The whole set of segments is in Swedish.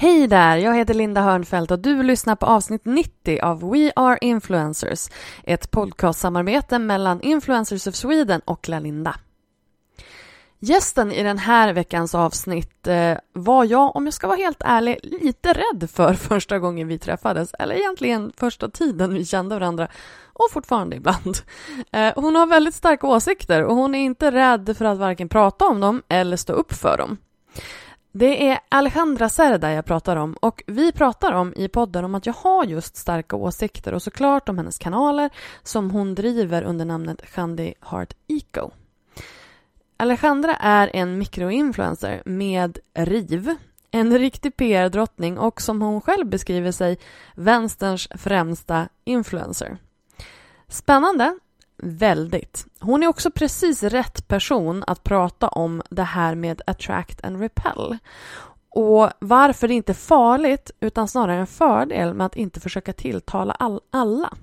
Hej där, jag heter Linda Hörnfeldt och du lyssnar på avsnitt 90 av We Are Influencers, ett podcastsamarbete mellan Influencers of Sweden och Lalinda. Gästen i den här veckans avsnitt eh, var jag, om jag ska vara helt ärlig, lite rädd för första gången vi träffades, eller egentligen första tiden vi kände varandra, och fortfarande ibland. Eh, hon har väldigt starka åsikter och hon är inte rädd för att varken prata om dem eller stå upp för dem. Det är Alejandra Cerda jag pratar om och vi pratar om i podden om att jag har just starka åsikter och såklart om hennes kanaler som hon driver under namnet Shandy Heart Eco. Alejandra är en mikroinfluencer med RIV, en riktig PR-drottning och som hon själv beskriver sig, vänsterns främsta influencer. Spännande, Väldigt. Hon är också precis rätt person att prata om det här med attract and repel. Och varför det inte är farligt utan snarare en fördel med att inte försöka tilltala all, alla.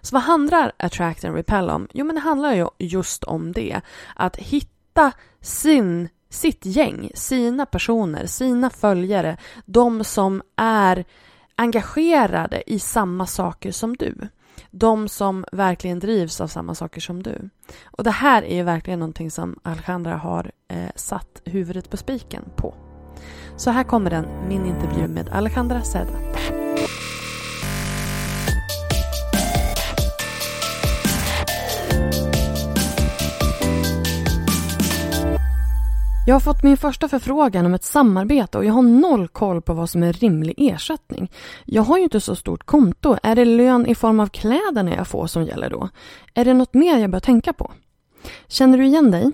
Så vad handlar attract and repel om? Jo, men det handlar ju just om det. Att hitta sin, sitt gäng, sina personer, sina följare, de som är engagerade i samma saker som du de som verkligen drivs av samma saker som du. Och det här är ju verkligen någonting som Alejandra har eh, satt huvudet på spiken på. Så här kommer den, min intervju med Alejandra Seda. Jag har fått min första förfrågan om ett samarbete och jag har noll koll på vad som är rimlig ersättning. Jag har ju inte så stort konto. Är det lön i form av kläderna jag får som gäller då? Är det något mer jag bör tänka på? Känner du igen dig?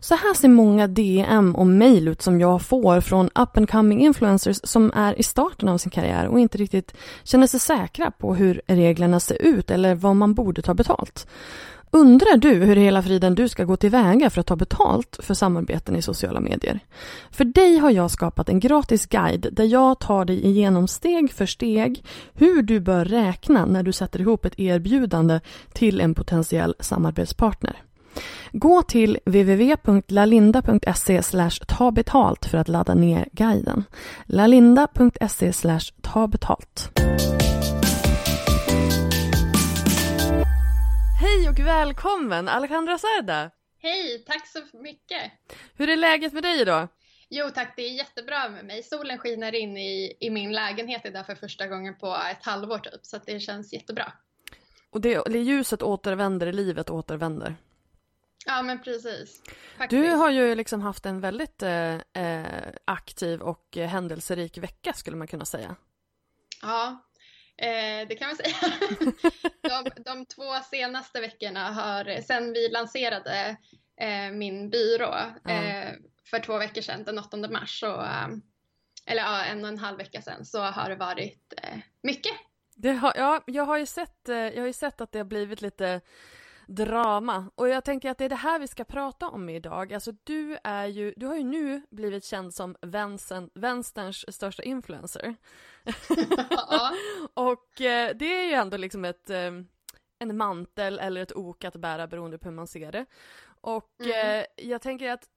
Så här ser många DM och mejl ut som jag får från up and coming influencers som är i starten av sin karriär och inte riktigt känner sig säkra på hur reglerna ser ut eller vad man borde ta betalt. Undrar du hur hela friden du ska gå tillväga för att ta betalt för samarbeten i sociala medier? För dig har jag skapat en gratis guide där jag tar dig igenom steg för steg hur du bör räkna när du sätter ihop ett erbjudande till en potentiell samarbetspartner. Gå till www.lalinda.se ta betalt för att ladda ner guiden. lalinda.se ta och välkommen Alejandra Cerda! Hej, tack så mycket! Hur är läget med dig idag? Jo tack, det är jättebra med mig. Solen skiner in i, i min lägenhet idag för första gången på ett halvår typ, så det känns jättebra. Och det, det ljuset återvänder, livet återvänder. Ja men precis. Faktiskt. Du har ju liksom haft en väldigt eh, eh aktiv och händelserik vecka skulle man kunna säga. Ja, Eh, det kan man säga. de, de två senaste veckorna har, sen vi lanserade eh, min byrå eh, för två veckor sedan, den 8 mars, så, eh, eller ja, en och en halv vecka sedan, så har det varit eh, mycket. Det har, ja, jag har, ju sett, eh, jag har ju sett att det har blivit lite drama. Och jag tänker att det är det här vi ska prata om idag. Alltså du är ju, du har ju nu blivit känd som vänstern, vänsterns största influencer. och eh, det är ju ändå liksom ett, eh, en mantel eller ett ok att bära beroende på hur man ser det. Och mm. eh, jag tänker att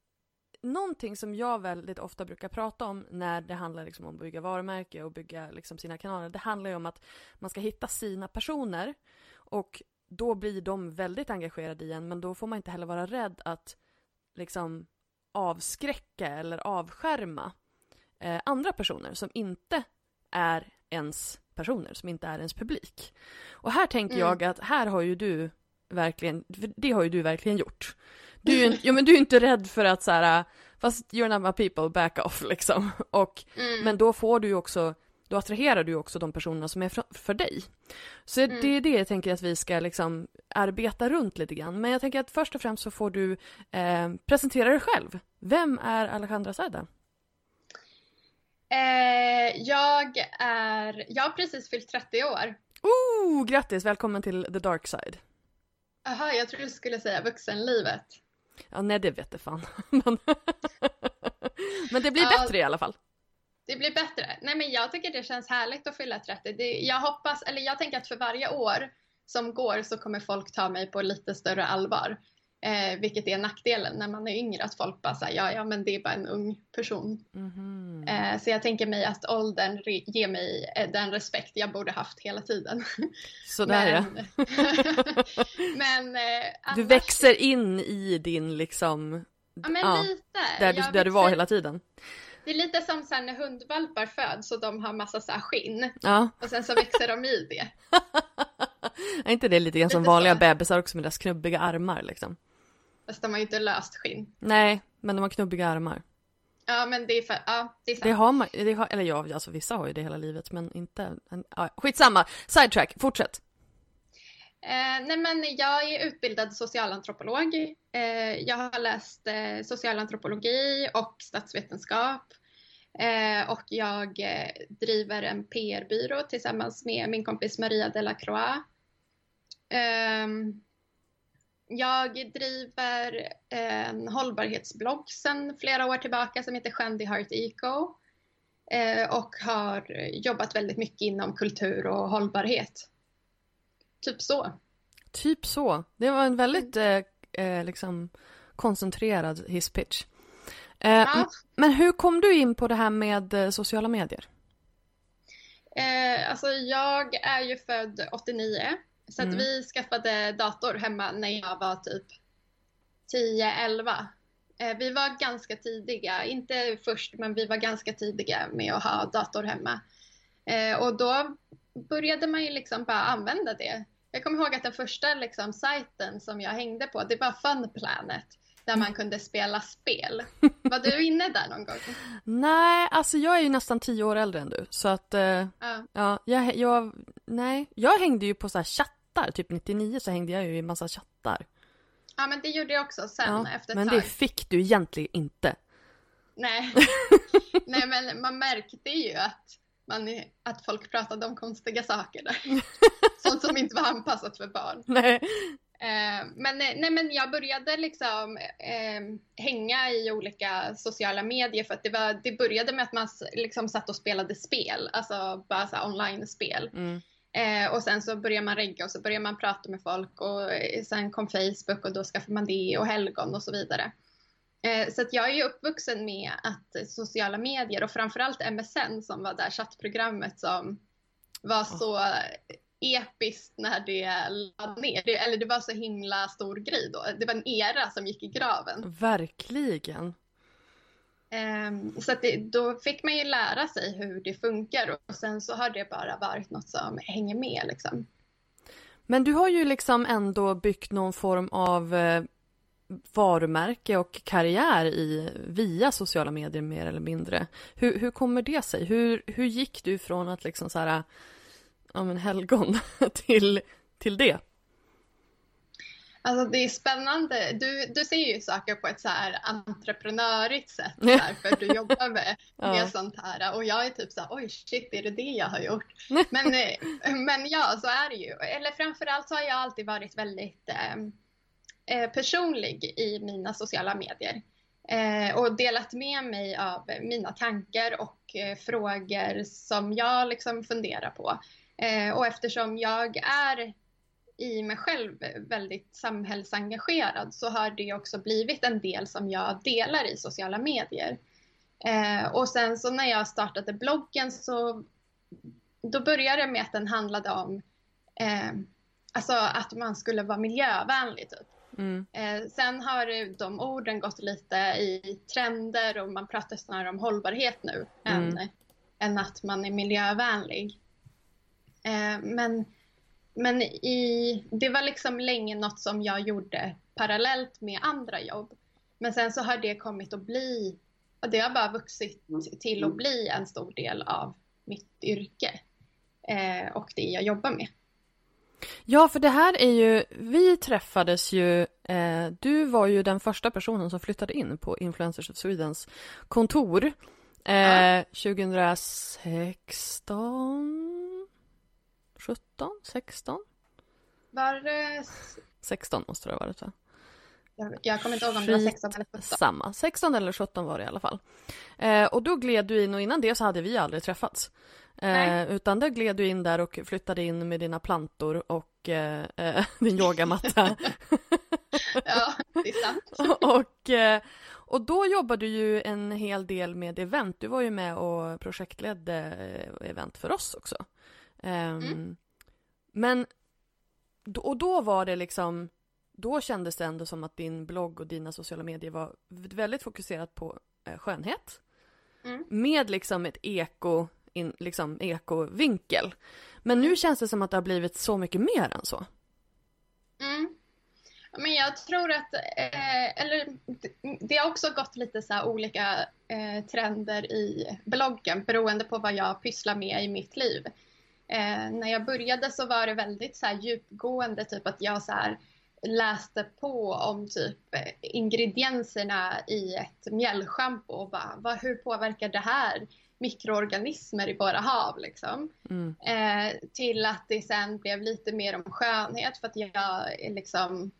någonting som jag väldigt ofta brukar prata om när det handlar liksom om att bygga varumärke och bygga liksom sina kanaler, det handlar ju om att man ska hitta sina personer och då blir de väldigt engagerade i en, men då får man inte heller vara rädd att liksom avskräcka eller avskärma eh, andra personer som inte är ens personer, som inte är ens publik. Och här tänker mm. jag att här har ju du verkligen, det har ju du verkligen gjort. Du är ju ja, men du är inte rädd för att så här, fast you're not my people, back off liksom. Och, mm. Men då får du ju också, då attraherar du också de personerna som är för, dig. Så mm. det är det jag tänker att vi ska liksom arbeta runt lite grann. Men jag tänker att först och främst så får du eh, presentera dig själv. Vem är Alejandra Saida? Eh, jag är, jag har precis fyllt 30 år. Oh, grattis! Välkommen till the dark side. Jaha, jag trodde du skulle säga vuxenlivet. Ja, nej det vet det fan. men det blir ja, bättre i alla fall. Det blir bättre. Nej men jag tycker det känns härligt att fylla 30. Det, jag hoppas, eller jag tänker att för varje år som går så kommer folk ta mig på lite större allvar. Eh, vilket är nackdelen när man är yngre, att folk bara säger ja, ja men det är bara en ung person. Mm. Eh, så jag tänker mig att åldern ger mig eh, den respekt jag borde haft hela tiden. Sådär men, ja. men eh, annars... Du växer in i din liksom, ja, men ja, lite. där, du, där du var hela tiden. Det är lite som sen när hundvalpar föds och de har massa så skinn. Ja. Och sen så växer de i det. är inte det lite grann som vanliga så. bebisar också med deras knubbiga armar liksom? Fast de har ju inte löst skinn. Nej, men de har knubbiga armar. Ja, men det är för, ja, det är sant. Det har man, det har, eller ja, alltså vissa har ju det hela livet, men inte, en, ja, skitsamma. Sidetrack, fortsätt. Eh, nej men jag är utbildad socialantropolog. Eh, jag har läst eh, socialantropologi och statsvetenskap. Eh, och jag eh, driver en PR-byrå tillsammans med min kompis Maria Delacroix. Ehm, jag driver en hållbarhetsblogg sedan flera år tillbaka som heter Shandy Heart Eco eh, och har jobbat väldigt mycket inom kultur och hållbarhet. Typ så. Typ så. Det var en väldigt eh, eh liksom koncentrerad hisspitch. Eh, ja. Men hur kom du in på det här med eh, sociala medier? Eh, alltså jag är ju född 89 så mm. att vi skaffade dator hemma när jag var typ 10-11. Eh, vi var ganska tidiga, inte först men vi var ganska tidiga med att ha dator hemma. Eh, och då började man ju liksom bara använda det. Jag kommer ihåg att den första liksom, sajten som jag hängde på det var Funplanet där man kunde spela spel. Var du inne där någon gång? Nej, alltså jag är ju nästan tio år äldre än du så att uh, ja, ja jag, jag, nej, jag hängde ju på så här chatt chattar. Typ 99 så hängde jag ju i massa chattar. Ja men det gjorde jag också sen ja, efter ett Men tag. det fick du egentligen inte. Nej. Nej men man märkte ju att, man, att folk pratade om konstiga saker där. Sånt som inte var anpassat för barn. Nej. Eh, men, nej, men jag började liksom eh, hänga i olika sociala medier för att det, var, det började med att man liksom satt och spelade spel, alltså bara så online-spel. Mm. Eh, och sen så börjar man regga och så börjar man prata med folk och eh, sen kom Facebook och då skaffade man det och helgon och så vidare. Eh, så att jag är uppvuxen med att sociala medier och framförallt MSN som var det chattprogrammet som var så episkt när det lade ner. Det, eller det var så himla stor grej då. Det var en era som gick i graven. Verkligen. Um, så att det, då fick man ju lära sig hur det funkar och sen så har det bara varit något som hänger med liksom. Men du har ju liksom ändå byggt någon form av eh, varumärke och karriär i, via sociala medier mer eller mindre. Hur, hur kommer det sig? Hur, hur gick du från att liksom så här, ja men helgon till, till det? Alltså det är spännande. Du, du ser ju saker på ett så här entreprenörigt sätt här, för du jobbar med, ja. med sånt här och jag är typ så här, oj shit, är det det jag har gjort? Men, eh, men ja, så är det ju. Eller framförallt så har jag alltid varit väldigt ehm, eh, personlig i mina sociala medier eh, och delat med mig av mina tankar och eh, frågor som jag liksom funderar på. Eh, och eftersom jag är i mig själv väldigt samhällsengagerad så har det också blivit en del som jag delar i sociala medier. Eh, och sen så när jag startade bloggen så då började det med att den handlade om eh, alltså att man skulle vara miljövänlig. Typ. Mm. Eh, sen har de orden gått lite i trender och man pratar snarare om hållbarhet nu mm. än, än att man är miljövänlig. Eh, men men i, det var liksom länge något som jag gjorde parallellt med andra jobb. Men sen så har det kommit att bli, och det har bara vuxit till att bli en stor del av mitt yrke eh, och det jag jobbar med. Ja, för det här är ju, vi träffades ju, eh, du var ju den första personen som flyttade in på Influencers of Swedens kontor eh, ja. 2016 17, 16? Var det... 16 måste det ha varit va? Jag, kommer inte ihåg om det var 16 eller 17. Samma, 16 eller 17 var det i alla fall. Eh, och då gled du in och innan det så hade vi aldrig träffats. Eh, utan då gled du in där och flyttade in med dina plantor och eh, eh din yogamatta. ja, det är sant. och, eh, och då jobbade du ju en hel del med event. Du var ju med och projektledde eh, event för oss också. Um, mm. Men, och då var det liksom, då kändes det ändå som att din blogg och dina sociala medier var väldigt fokuserat på eh, skönhet. Mm. Med liksom ett eko, in, liksom ekovinkel. Men nu känns det som att det har blivit så mycket mer än så. Mm. Men jag tror att, eh, eller det har också gått lite så olika eh, trender i bloggen beroende på vad jag pysslar med i mitt liv. Eh, när jag började så var det väldigt så här djupgående, typ att jag så här läste på om typ eh, ingredienserna i ett mjällschampo och bara, vad, hur påverkar det här mikroorganismer i våra hav liksom. Mm. Eh, till att det sen blev lite mer om skönhet för att jag liksom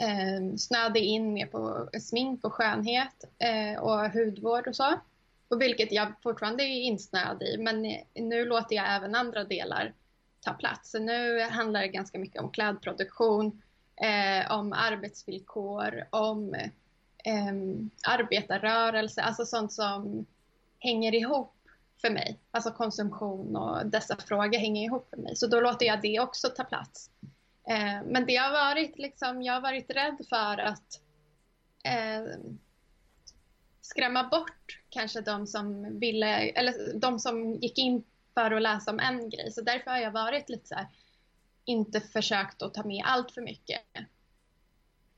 eh, snöade in mer på smink och skönhet eh, och hudvård och så. Och vilket jag fortfarande är insnöad i, men nu låter jag även andra delar ta plats. Så nu handlar det ganska mycket om klädproduktion, eh, om arbetsvillkor, om eh, arbetarrörelse, alltså sånt som hänger ihop för mig. Alltså konsumtion och dessa frågor hänger ihop för mig. Så då låter jag det också ta plats. Eh, men det har varit liksom, jag har varit rädd för att eh, skrämma bort kanske de som ville, eller de som gick in för att läsa om en grej. Så därför har jag varit lite så här, inte försökt att ta med allt för mycket.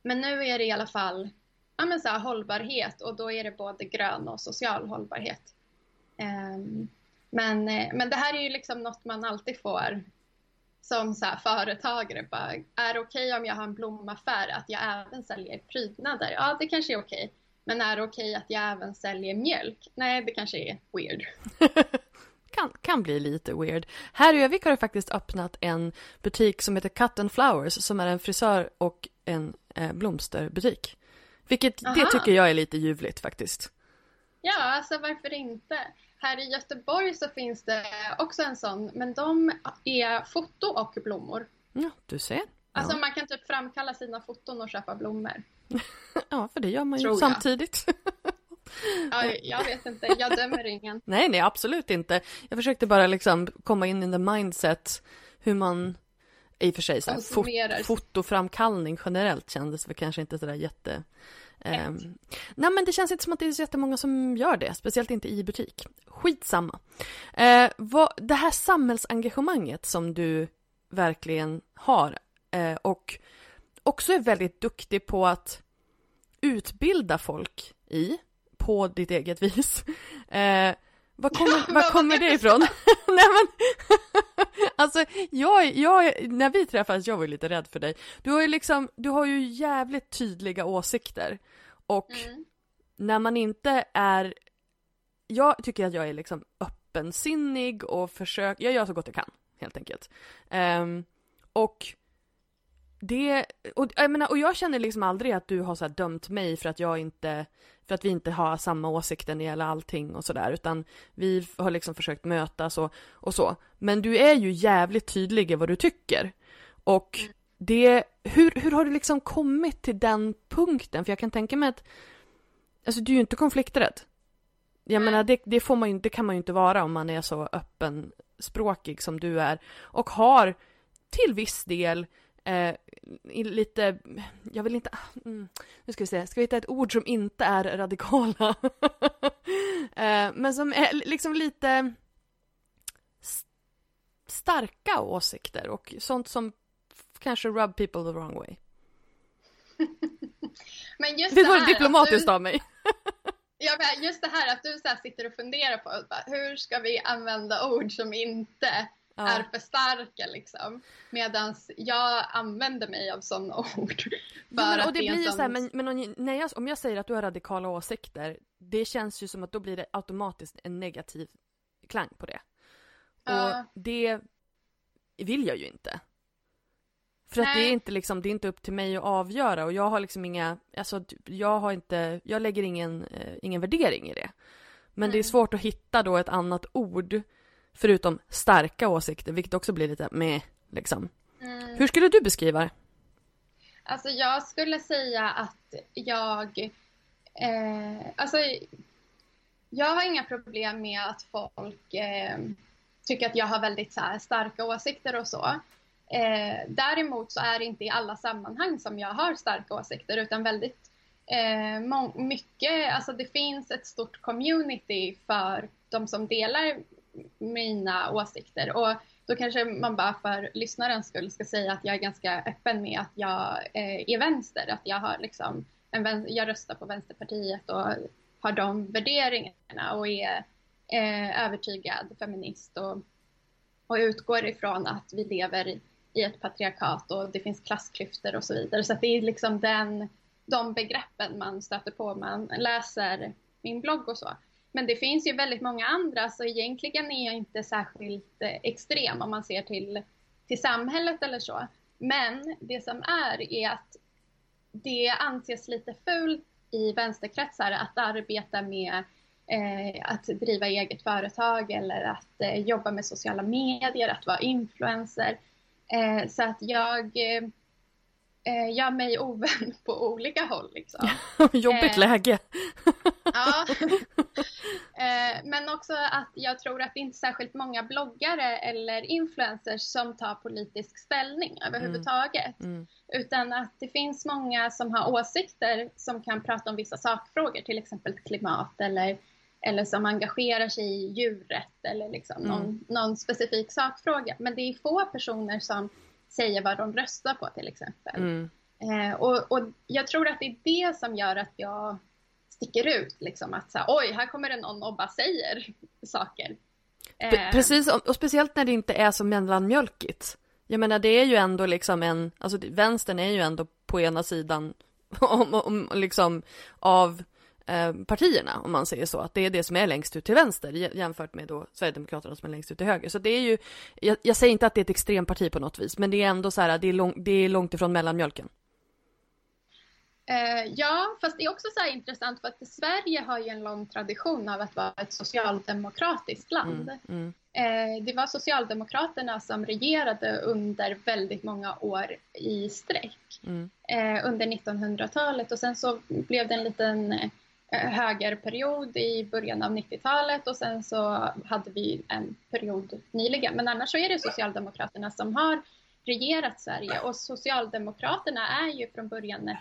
Men nu är det i alla fall ja, men så här, hållbarhet och då är det både grön och social hållbarhet. Um, men, eh, men det här är ju liksom något man alltid får som så företagare. Bara, är det okej okay om jag har en blomaffär att jag även säljer prydnader? Ja, det kanske är okej. Okay. Men är det okej att jag även säljer mjölk? Nej, det kanske är weird. kan, kan bli lite weird. Här i Övik har det faktiskt öppnat en butik som heter Cut and Flowers som är en frisör och en eh, blomsterbutik. Vilket, Aha. det tycker jag är lite ljuvligt faktiskt. Ja, alltså varför inte? Här i Göteborg så finns det också en sån, men de är foto och blommor. Ja, du ser. Alltså man kan typ framkalla sina foton och köpa blommor. ja, för det gör man ju Tror samtidigt. ja, jag vet inte, jag dömer ingen. Nej, nej, absolut inte. Jag försökte bara liksom komma in i the mindset hur man i och för sig så här, fot fotoframkallning generellt kändes väl kanske inte sådär jätte... Eh, nej men det känns inte som att det är så jättemånga som gör det, speciellt inte i butik. Skitsamma. Eh, vad, det här samhällsengagemanget som du verkligen har eh, och också är väldigt duktig på att utbilda folk i, på ditt eget vis. Eh, var kommer, var kommer det ifrån? Nej men, alltså jag, jag, när vi träffades, jag var ju lite rädd för dig. Du har ju liksom, du har ju jävligt tydliga åsikter. Och mm. när man inte är, jag tycker att jag är liksom öppensinnig och försöker, jag gör så gott jag kan, helt enkelt. Um, och det, och jag menar, och jag känner liksom aldrig att du har så dömt mig för att jag inte, för att vi inte har samma åsikter när det gäller allting och sådär, utan vi har liksom försökt mötas och, och så. Men du är ju jävligt tydlig i vad du tycker. Och det, hur, hur har du liksom kommit till den punkten? För jag kan tänka mig att, alltså du är ju inte konflikträdd. Jag menar, det, det, får man ju, det kan man ju inte vara om man är så öppenspråkig som du är. Och har till viss del eh, lite, jag vill inte, mm, nu ska vi se, ska vi hitta ett ord som inte är radikala? eh, men som är liksom lite starka åsikter och sånt som kanske rub people the wrong way. Men just det det var diplomatiskt du, av mig. ja, just det här att du så sitter och funderar på hur ska vi använda ord som inte ja. är för starka liksom. Medan jag använder mig av sådana ord. För ja, men, och det, blir ju så här, men, men när jag, om jag säger att du har radikala åsikter, det känns ju som att då blir det automatiskt en negativ klang på det. Ja. Och det vill jag ju inte. För Nej. att det är inte liksom, det är inte upp till mig att avgöra och jag har liksom inga, alltså jag har inte, jag lägger ingen, eh, ingen värdering i det. Men mm. det är svårt att hitta då ett annat ord förutom starka åsikter, vilket också blir lite med liksom. Mm. Hur skulle du beskriva det? Alltså jag skulle säga att jag, eh, alltså jag har inga problem med att folk eh, tycker att jag har väldigt så här, starka åsikter och så. Eh, däremot så är det inte i alla sammanhang som jag har starka åsikter utan väldigt eh, mycket, alltså det finns ett stort community för de som delar mina åsikter. Och då kanske man bara för lyssnarens skull ska säga att jag är ganska öppen med att jag eh, är vänster, att jag har liksom en, jag röstar på Vänsterpartiet och har de värderingarna och är eh, övertygad feminist och, och utgår ifrån att vi lever i, ett patriarkat och det finns klassklyftor och så vidare. Så det är liksom den, de begreppen man stöter på om man läser min blogg och så. Men det finns ju väldigt många andra så egentligen är jag inte särskilt eh, extrem om man ser till, till samhället eller så. Men det som är är att det anses lite fult i vänsterkretsar att arbeta med eh, att driva eget företag eller att eh, jobba med sociala medier, att vara influencer. Eh, så att jag eh, gör mig ovän på olika håll. Liksom. Jobbigt läge. ja. men också att jag tror att det inte är särskilt många bloggare eller influencers som tar politisk ställning överhuvudtaget. Mm. Mm. Utan att det finns många som har åsikter som kan prata om vissa sakfrågor, till exempel klimat eller eller som engagerar sig i djurrätt eller liksom mm. någon, någon, specifik sakfråga. Men det är få personer som säger vad de röstar på till exempel. Mm. Eh, och, och, jag tror att det är det som gör att jag sticker ut. Liksom, att så här, oj, här kommer det någon och bara säger saker. Eh. Precis, och speciellt när det inte är så mellanmjölkigt. Jag menar det är ju ändå liksom en, alltså vänstern är ju ändå på ena sidan om, om, liksom av partierna, om man säger så, att det är det som är längst ut till vänster jämfört med då Sverigedemokraterna som är längst ut till höger. Så det är ju, jag, jag säger inte att det är ett extremparti på något vis, men det är ändå så här, det är, lång, det är långt ifrån mellanmjölken. Eh, ja, fast det är också så intressant för att Sverige har ju en lång tradition av att vara ett socialdemokratiskt land. Mm, mm. Eh, det var Socialdemokraterna som regerade under väldigt många år i sträck mm. eh, under 1900-talet och sen så blev det en liten Eh, högerperiod i början av 90-talet och sen så hade vi en period nyligen. Men annars så är det Socialdemokraterna som har regerat Sverige och Socialdemokraterna är ju från början ett,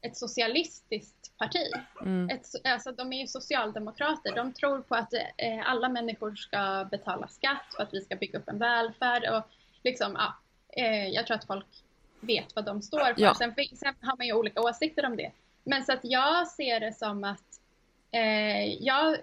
ett socialistiskt parti. Mm. Ett, alltså, de är ju socialdemokrater. De tror på att eh, alla människor ska betala skatt för att vi ska bygga upp en välfärd och liksom, ja, eh, jag tror att folk vet vad de står för. Ja. Sen, sen har man ju olika åsikter om det. Men så att jag ser det som att eh, jag,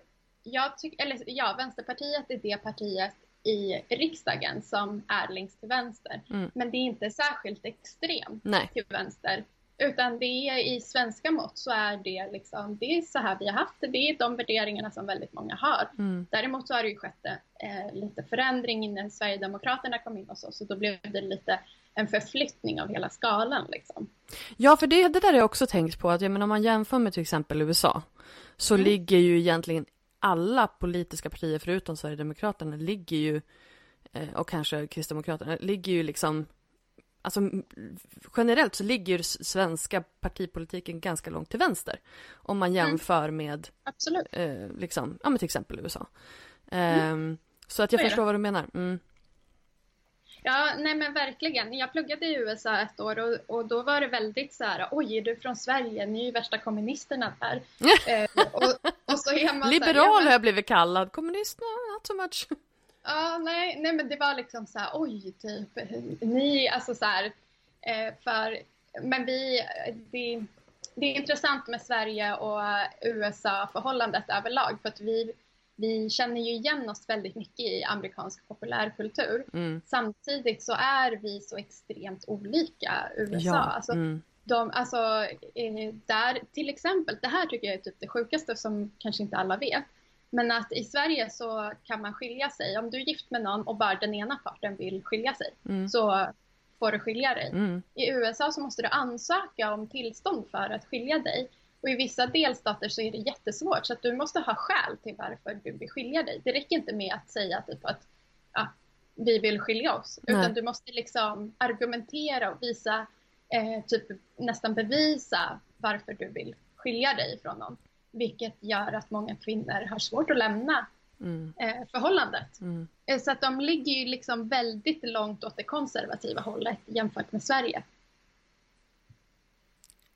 jag tycker, eller ja, Vänsterpartiet är det partiet i riksdagen som är längst till vänster. Mm. Men det är inte särskilt extremt Nej. till vänster. Utan det är i svenska mått så är det liksom, det är så här vi har haft det. Det är de värderingarna som väldigt många har. Mm. Däremot så har det ju skett eh, lite förändring innan Sverigedemokraterna kom in och så. Så då blev det lite en förflyttning av hela skalan. Liksom. Ja, för det, det där har jag också tänkt på. att jag menar, Om man jämför med till exempel USA så mm. ligger ju egentligen alla politiska partier förutom Sverigedemokraterna ligger ju, eh, och kanske Kristdemokraterna, ligger ju liksom Alltså generellt så ligger svenska partipolitiken ganska långt till vänster. Om man mm. jämför med Absolut. Eh, liksom, ja men till exempel USA. Eh, mm. Så att jag förstår vad du menar. Mm. Ja, nej men verkligen. Jag pluggade i USA ett år och, och då var det väldigt så här, oj, är du från Sverige? Ni är ju värsta kommunisterna där. eh, och, och, så är man Liberal har jag blivit kallad, kommunisterna not so much. Ja, nej, nej men det var liksom så här, oj, typ, ni, alltså så här, eh, för, men vi, det, det är intressant med Sverige och USA-förhållandet överlag för att vi vi känner ju igen oss väldigt mycket i amerikansk populärkultur. Mm. Samtidigt så är vi så extremt olika USA. Ja. Alltså, mm. de, alltså, där, till exempel, det här tycker jag är typ det sjukaste som kanske inte alla vet. Men att i Sverige så kan man skilja sig. Om du är gift med någon och bara den ena parten vill skilja sig mm. så får du skilja dig. Mm. I USA så måste du ansöka om tillstånd för att skilja dig. Och i vissa delstater så är det jättesvårt så att du måste ha skäl till varför du vill skilja dig. Det räcker inte med att säga typ att ja, vi vill skilja oss. Nej. Utan du måste liksom argumentera och visa, eh, typ nästan bevisa varför du vill skilja dig från någon. Vilket gör att många kvinnor har svårt att lämna mm. eh, förhållandet. Mm. Eh, så att de ligger ju liksom väldigt långt åt det konservativa hållet jämfört med Sverige.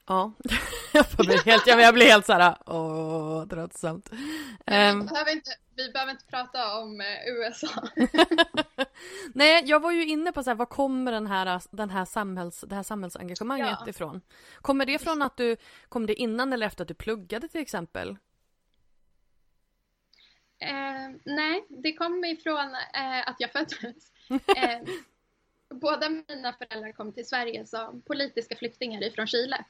Ja, jag blir helt, jag blir helt så här, åh, tröttsamt. Um, vi, behöver inte, vi behöver inte prata om eh, USA. Nej, jag var ju inne på så här, var kommer den här, den här samhälls, det här samhällsengagemanget ja. ifrån? Kommer det från att du, kom det innan eller efter att du pluggade till exempel? Eh, nej, det kom ifrån eh, att jag föddes. Eh, båda mina föräldrar kom till Sverige som politiska flyktingar ifrån Chile.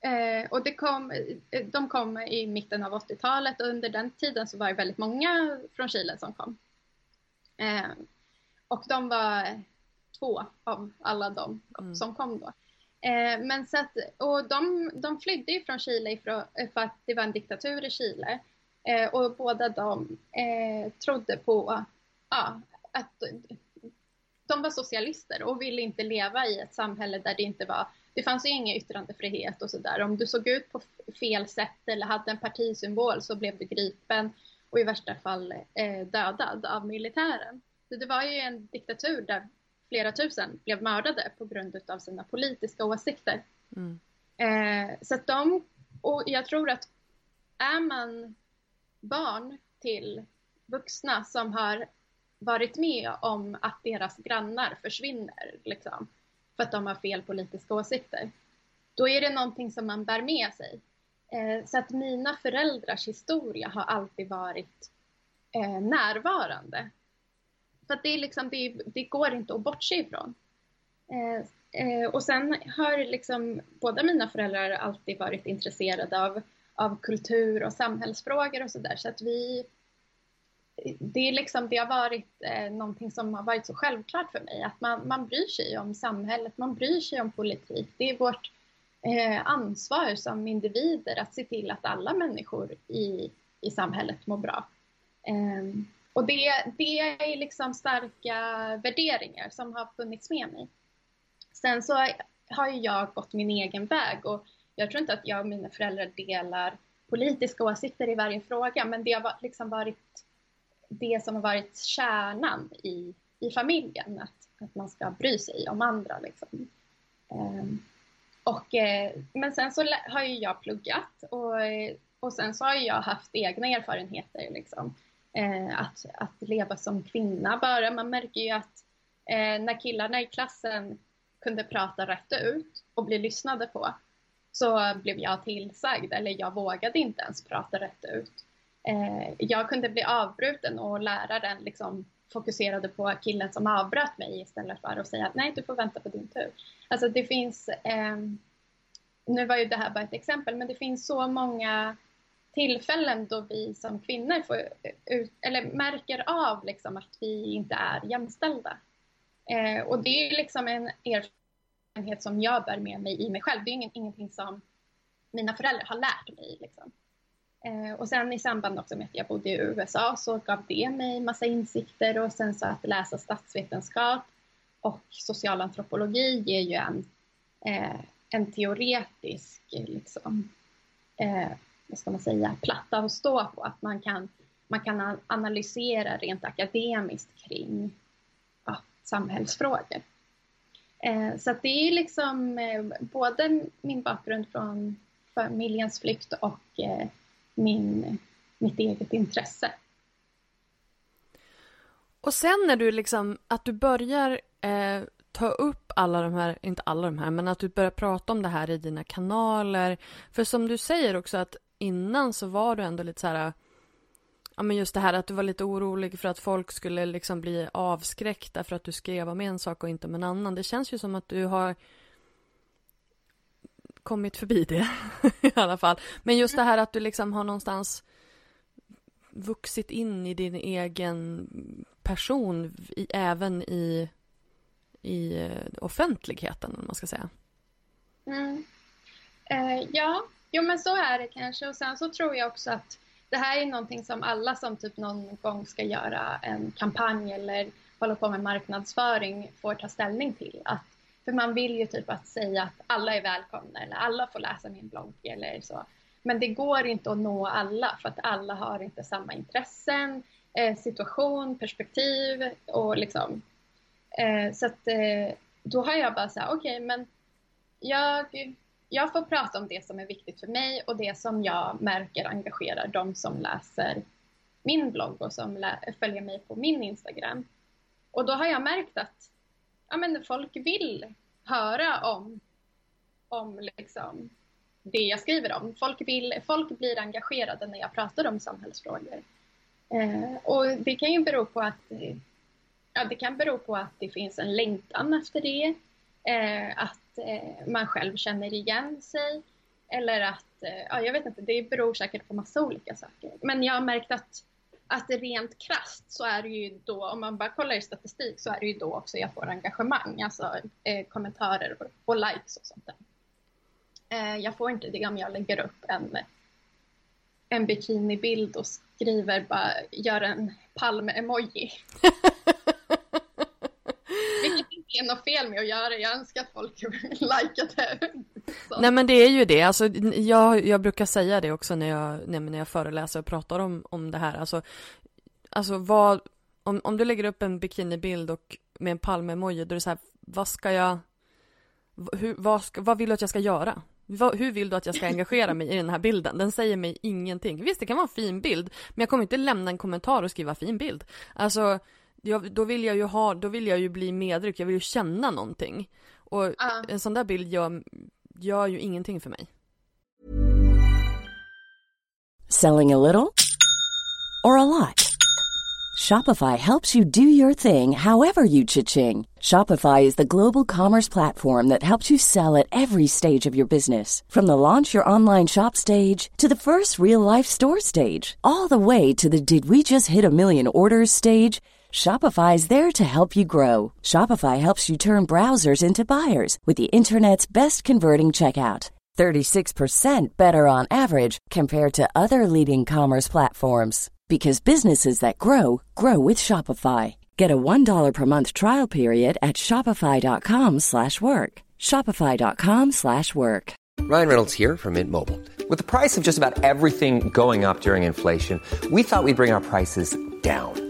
Eh, och det kom, eh, de kom i mitten av 80-talet och under den tiden så var det väldigt många från Chile som kom. Eh, och de var två av alla de mm. som kom då. Eh, men så att, och de, de flydde ju från Chile för, för att det var en diktatur i Chile. Eh, och båda de eh, trodde på ja, att de var socialister och ville inte leva i ett samhälle där det inte var det fanns ju ingen yttrandefrihet och sådär. Om du såg ut på fel sätt eller hade en partisymbol så blev du gripen och i värsta fall eh, dödad av militären. Så det var ju en diktatur där flera tusen blev mördade på grund av sina politiska åsikter. Mm. Eh, så att de, och jag tror att är man barn till vuxna som har varit med om att deras grannar försvinner, liksom, för att de har fel politiska åsikter. Då är det någonting som man bär med sig. Eh, så att mina föräldrars historia har alltid varit eh, närvarande. För att det, är liksom, det, det går inte att bortse ifrån. Eh, och sen har liksom båda mina föräldrar alltid varit intresserade av, av kultur och samhällsfrågor och sådär. Så att vi det, är liksom, det har varit eh, någonting som har varit så självklart för mig, att man, man bryr sig om samhället, man bryr sig om politik. Det är vårt eh, ansvar som individer att se till att alla människor i, i samhället mår bra. Eh, och det, det är liksom starka värderingar som har funnits med mig. Sen så har ju jag gått min egen väg och jag tror inte att jag och mina föräldrar delar politiska åsikter i varje fråga, men det har liksom varit det som har varit kärnan i, i familjen, att, att man ska bry sig om andra. Liksom. Um, och, eh, men sen så har ju jag pluggat och, eh, och sen så har jag haft egna erfarenheter. Liksom. Eh, att, att leva som kvinna bara. Man märker ju att eh, när killarna i klassen kunde prata rätt ut och bli lyssnade på så blev jag tillsagd eller jag vågade inte ens prata rätt ut eh, jag kunde bli avbruten och läraren liksom fokuserade på killen som avbröt mig istället för att säga att nej, du får vänta på din tur. Alltså det finns, eh, nu var ju det här bara ett exempel, men det finns så många tillfällen då vi som kvinnor får ut, eller märker av liksom att vi inte är jämställda. Eh, och det är liksom en erfarenhet som jag bär med mig i mig själv. Det är ingen, ingenting som mina föräldrar har lärt mig. Liksom. Eh, och sen i samband också med att jag bodde i USA så gav det mig massa insikter och sen så att läsa statsvetenskap och socialantropologi ger ju en, eh, en teoretisk liksom, eh, vad ska man säga, platta att stå på. Att man kan, man kan analysera rent akademiskt kring ja, samhällsfrågor. Så det är liksom både min bakgrund från familjens flykt och min, mitt eget intresse. Och sen när du liksom, att du börjar eh, ta upp alla de här, inte alla de här, men att du börjar prata om det här i dina kanaler. För som du säger också att innan så var du ändå lite så här, ja men just det här att du var lite orolig för att folk skulle liksom bli avskräckta för att du skrev om en sak och inte om en annan. Det känns ju som att du har kommit förbi det i alla fall. Men just det här att du liksom har någonstans vuxit in i din egen person i, även i, i eh, offentligheten, om man ska säga. Mm. Eh, ja, jo men så är det kanske. Och sen så tror jag också att det här är någonting som alla som typ någon gång ska göra en kampanj eller hålla på med marknadsföring får ta ställning till. Att, för man vill ju typ att säga att alla är välkomna eller alla får läsa min blogg eller så. Men det går inte att nå alla för att alla har inte samma intressen, eh, situation, perspektiv och liksom. Eh, så att eh, då har jag bara så här, okej okay, men jag, jag får prata om det som är viktigt för mig och det som jag märker engagerar de som läser min blogg och som följer mig på min Instagram. Och då har jag märkt att ja, men folk vill höra om, om liksom det jag skriver om. Folk, vill, folk blir engagerade när jag pratar om samhällsfrågor. Eh, och det kan ju bero på att ja, det kan bero på att det finns en längtan efter det, eh, att eh, man själv känner igen sig eller att, eh, ja, jag vet inte, det beror säkert på massa olika saker. Men jag har märkt att, att rent krast så är det ju då, om man bara kollar i statistik, så är det ju då också jag får engagemang, alltså eh, kommentarer och, och likes och sånt där. Eh, jag får inte det om jag lägger upp en, en bikinibild och skriver bara, gör en palm-emoji. Är något fel med att göra, det, jag önskar att folk likade. Nej men det är ju det, alltså, jag, jag brukar säga det också när jag, när jag föreläser och pratar om, om det här. Alltså, alltså vad, om, om du lägger upp en bikinibild och med en palmemoji, då är det så här, vad ska jag, hur, vad, ska, vad vill du att jag ska göra? hur vill du att jag ska engagera mig i den här bilden? Den säger mig ingenting. Visst, det kan vara en fin bild, men jag kommer inte lämna en kommentar och skriva fin bild. Alltså, jag, då vill jag ju ha, då vill jag ju bli medryckt, jag vill ju känna någonting. Och uh. en sån där bild gör, gör ju ingenting för mig. Selling a little or a lot? Shopify helps you do your thing however you cha-ching. Shopify is the global commerce platform that helps you sell at every stage of your business. From the launch your online shop stage to the first real life store stage, all the way to the did we just hit a million orders stage. Shopify is there to help you grow. Shopify helps you turn browsers into buyers with the internet's best converting checkout. 36% better on average compared to other leading commerce platforms because businesses that grow grow with Shopify. Get a $1 per month trial period at shopify.com/work. shopify.com/work. Ryan Reynolds here from Mint Mobile. With the price of just about everything going up during inflation, we thought we'd bring our prices down.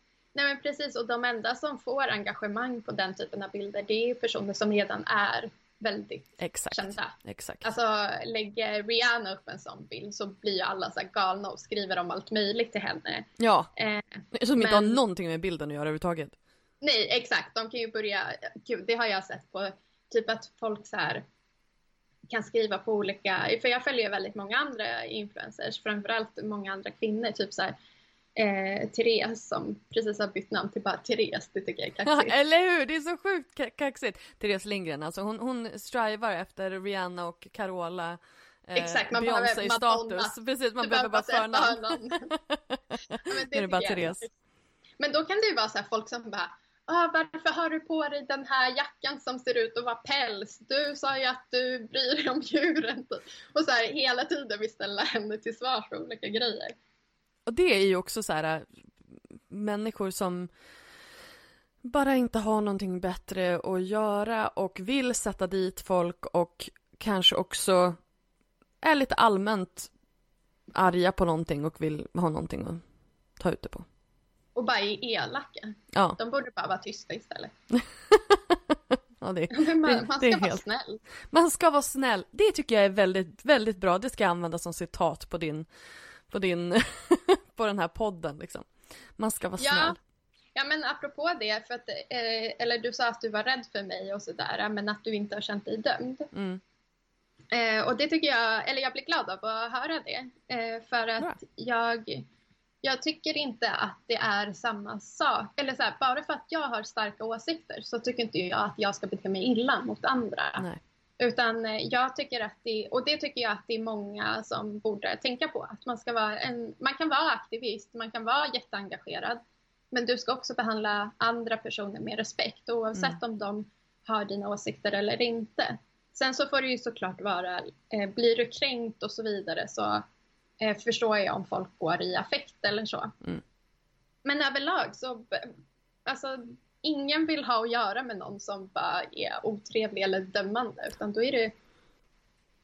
Nej men precis och de enda som får engagemang på den typen av bilder det är personer som redan är väldigt Exakt. kända. Exakt. Alltså lägger Rihanna upp en sån bild så blir ju alla så här galna och skriver om allt möjligt till henne. Ja, Eh, som inte har men- någonting med bilden att göra överhuvudtaget. nej, exakt. De kan ju börja, gud, det har jag sett på typ att folk så här kan skriva på olika, för jag följer väldigt många andra influencers, framförallt många andra kvinnor, typ så här eh, Therese som precis har bytt namn till bara Therese, det tycker jag är Ja, kaxigt. eller hur? Det är så sjukt ka- kaxigt. Therese Lindgren, alltså hon, hon strivar efter Rihanna och Carola. Eh, Exakt, man behöver Beyoncé Madonna. status. Precis, man Du behöver bara förnamn. Ja, men Nu är det bara Therese. Men då kan det ju vara så här folk som bara ah, varför har du på dig den här jackan som ser ut att vara päls? Du sa ju att du bryr dig om djuren. Och så här hela tiden vill ställa henne till svars för olika grejer. Och det är ju också så här äh, människor som bara inte har någonting bättre att göra och vill sätta dit folk och kanske också är lite allmänt arga på någonting och vill ha någonting att ta ut det på. Och bara är elaka. Ja, De borde bara vara tysta istället. ja det, man, det, man det ska är vara helt... snäll. Man ska vara snäll. Det tycker jag är väldigt, väldigt bra. Det ska jag använda som citat på din, på din, på den här podden liksom. Man ska vara Ja. snäll. Ja men apropå det, för att, eh, eller du sa att du var rädd för mig och sådär, men att du inte har känt dig dömd. Mm. Eh, och det tycker jag, eller jag blir glad av att höra det. Eh, för att Bra. jag, jag tycker inte att det är samma sak. Eller så här, bara för att jag har starka åsikter så tycker inte jag att jag ska bete mig illa mot andra. Nej. Utan eh, jag tycker att det, och det tycker jag att det är många som borde tänka på. Att man, ska vara en, man kan vara aktivist, man kan vara jätteengagerad. Men du ska också behandla andra personer med respekt oavsett om de har dina åsikter eller inte. Sen så får det ju såklart vara, eh, blir du kränkt och så vidare så eh, förstår jag om folk går i affekt eller så. Mm. Men överlag så, alltså ingen vill ha att göra med någon som bara är otrevlig eller dömande utan då är det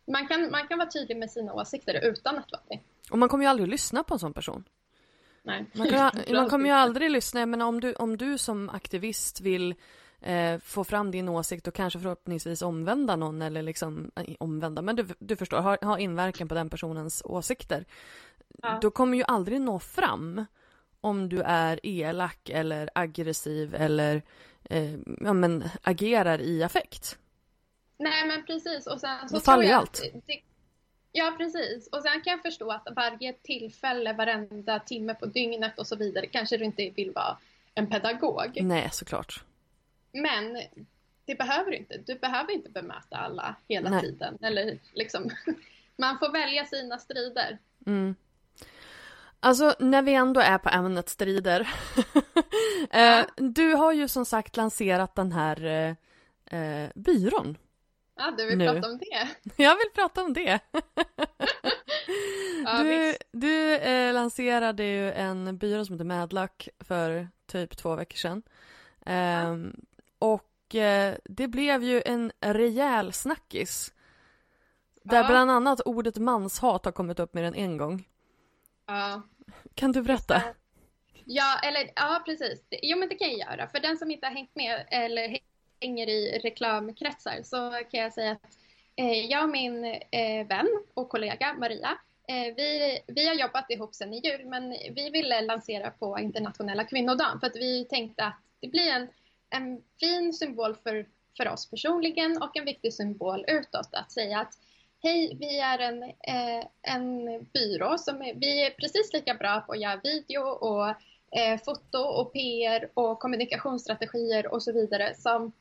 man kan, man kan vara tydlig med sina åsikter utan att vara det. Och man kommer ju aldrig att lyssna på en sån person. Nej. Man, kan, man kommer ju aldrig lyssna, men om du, om du som aktivist vill eh, få fram din åsikt och kanske förhoppningsvis omvända någon eller liksom, eh, omvända, men du, du förstår, ha, ha inverkan på den personens åsikter. Ja. Då kommer ju aldrig nå fram om du är elak eller aggressiv eller eh, ja, men, agerar i affekt. Nej men precis och sen så Då faller ju allt. det, Ja precis och sen kan jag förstå att varje tillfälle, varenda timme på dygnet och så vidare kanske du inte vill vara en pedagog. Nej, såklart. Men det behöver du inte. Du behöver inte bemöta alla hela Nej. tiden. Eller liksom, man får välja sina strider. Mm. Alltså när vi ändå är på ämnet strider. eh, du har ju som sagt lanserat den här eh, eh, byrån. Ja, du vill Nu. prata om det? Jag vill prata om det. Ja, du visst. du eh, lanserade ju en byrå som heter Madluck för typ två veckor sedan. Ehm, och eh, det blev ju en rejäl snackis. Där Ja. bland annat ordet manshat har kommit upp mer än en gång. Ja. Kan du berätta? Ja, eller ja, precis. Jo, men det kan jag göra. För den som inte har hängt med eller hänger i reklamkretsar så kan jag säga att eh, jag och min eh, vän och kollega Maria, eh, vi, vi har jobbat ihop sedan i jul, men vi ville lansera på internationella kvinnodagen för att vi tänkte att det blir en, en fin symbol för, för oss personligen och en viktig symbol utåt att säga att Hej, vi är en, eh, en byrå som är, vi är precis lika bra på att göra video och eh, foto och PR och kommunikationsstrategier och så vidare som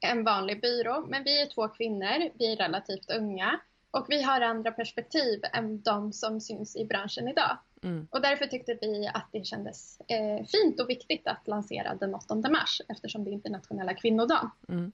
en vanlig byrå. Men vi är två kvinnor, vi är relativt unga och vi har andra perspektiv än de som syns i branschen idag. Mm. Och därför tyckte vi att det kändes eh, fint och viktigt att lansera den 8 mars eftersom det är internationella kvinnodagen. Mm.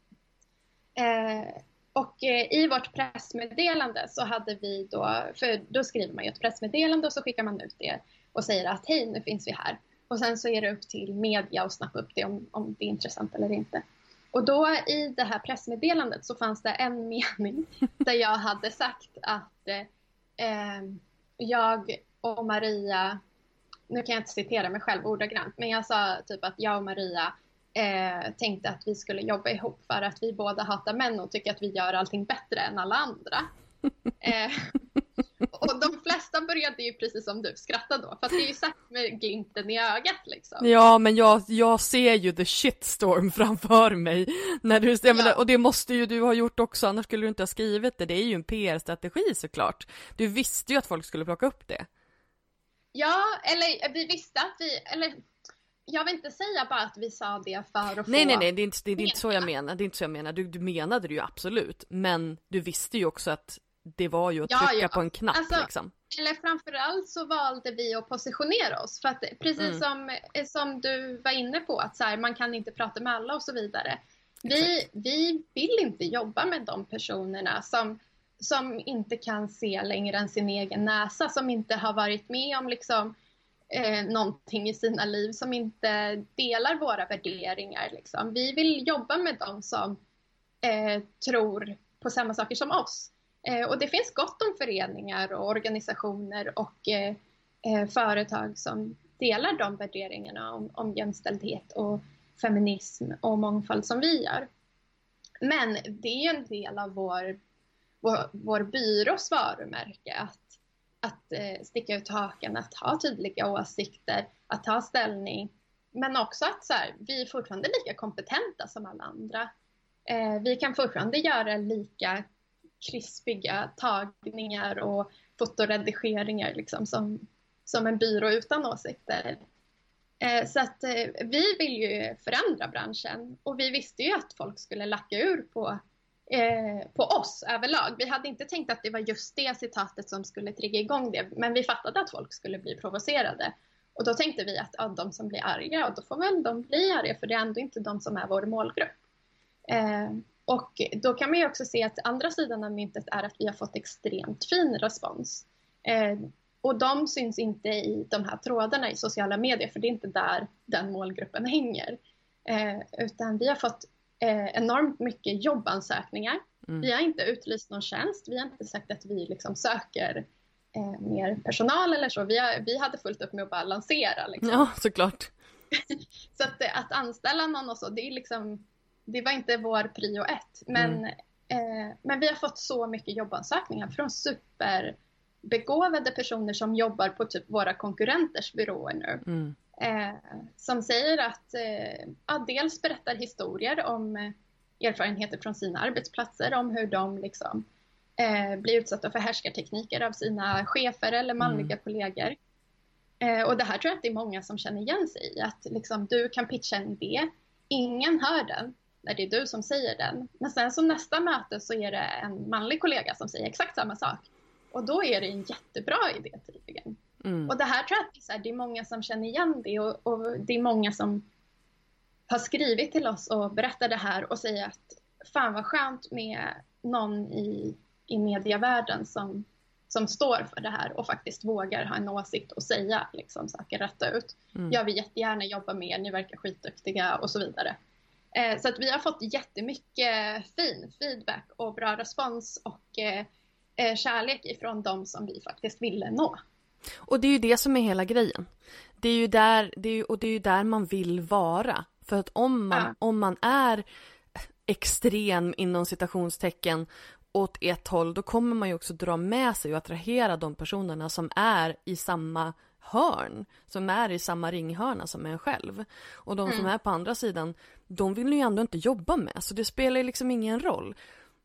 Eh, och eh, i vårt pressmeddelande så hade vi då, för då skriver man ju ett pressmeddelande och så skickar man ut det och säger att hej nu finns vi här. Och sen så är det upp till media att snappa upp det om, om det är intressant eller inte. Och då i det här pressmeddelandet så fanns det en mening där jag hade sagt att eh, eh, jag och Maria, nu kan jag inte citera mig själv ordagrant, men jag sa typ att jag och Maria eh, tänkte att vi skulle jobba ihop för att vi båda hatar män och tycker att vi gör allting bättre än alla andra. eh, och de flesta började ju precis som du skratta då, för att det är ju sagt med glimten i ögat liksom. Ja, men jag, jag ser ju the shitstorm framför mig. När du, jag menar, och det måste ju du ha gjort också, annars skulle du inte ha skrivit det. Det är ju en PR-strategi såklart. Du visste ju att folk skulle plocka upp det. Ja, eller vi visste att vi, eller jag vill inte säga bara att vi sa det för att få... Nej, nej, nej, det är inte, det är inte så jag menar. Det är inte så jag menar. Du, du menade det ju absolut. Men du visste ju också att det var ju att Ja, trycka ja. på en knapp Alltså, liksom. Eller framförallt så valde vi att positionera oss. För att precis Mm. som, eh, som du var inne på, att så här, man kan inte prata med alla och så vidare. Vi, vi vill inte jobba med de personerna som, som inte kan se längre än sin egen näsa, som inte har varit med om liksom, eh, någonting i sina liv, som inte delar våra värderingar. Liksom. Vi vill jobba med de som eh, tror på samma saker som oss. Eh, och det finns gott om föreningar och organisationer och eh, eh, företag som delar de värderingarna om, om jämställdhet och feminism och mångfald som vi gör. Men det är en del av vår, vår, vår byrås varumärke att, att eh, sticka ut hakan, att ha tydliga åsikter, att ta ställning. Men också att så här, vi är fortfarande lika kompetenta som alla andra. Eh, vi kan fortfarande göra lika krispiga tagningar och fotoredigeringar liksom, som, som en byrå utan åsikter. Eh, så att eh, vi vill ju förändra branschen och vi visste ju att folk skulle lacka ur på, eh, på oss överlag. Vi hade inte tänkt att det var just det citatet som skulle trigga igång det, men vi fattade att folk skulle bli provocerade. Och då tänkte vi att ja, de som blir arga, och då får väl de bli arga för det är ändå inte de som är vår målgrupp. Eh, och då kan man ju också se att andra sidan av myntet är att vi har fått extremt fin respons. Eh, och de syns inte i de här trådarna i sociala medier för det är inte där den målgruppen hänger. Eh, utan vi har fått eh, enormt mycket jobbansökningar. Mm. Vi har inte utlyst någon tjänst. Vi har inte sagt att vi liksom söker eh, mer personal eller så. Vi, har, vi hade fullt upp med att bara lansera. Liksom. Ja, såklart. Så att, att anställa någon och så, det, är liksom, det var inte vår prio ett. Men, Mm. eh, men vi har fått så mycket jobbansökningar från superbegåvade personer som jobbar på typ våra konkurrenters byråer nu. Mm. Eh, som säger att eh, ja, dels berättar historier om eh, erfarenheter från sina arbetsplatser, om hur de liksom, eh, blir utsatta för härskartekniker av sina chefer eller manliga kollegor. Eh, och det här tror jag att det är många som känner igen sig i. Att liksom, du kan pitcha en idé, ingen hör den när det är du som säger den. Men sen så nästa möte så är det en manlig kollega som säger exakt samma sak. Och då är det en jättebra idé tydligen. Mm. Och det här tror jag att det är, här, det är många som känner igen det och, och det är många som har skrivit till oss och berättar det här och säger att fan vad skönt med någon i, i medievärlden som, som står för det här och faktiskt vågar ha en åsikt och säga liksom, saker rätt ut. Mm. Jag vill jättegärna jobba med er, ni verkar skitduktiga och så vidare. Eh, så att vi har fått jättemycket fin feedback och bra respons och eh, eh, kärlek ifrån de som vi faktiskt ville nå. Och det är ju det som är hela grejen. Det är ju där, det är och det är ju där man vill vara. För att om man, Ja. om man är extrem inom citationstecken åt ett håll, då kommer man ju också dra med sig och attrahera de personerna som är i samma hörn, som är i samma ringhörna som en själv. Och de som är på andra sidan, de vill ju ändå inte jobba med, så det spelar ju liksom ingen roll.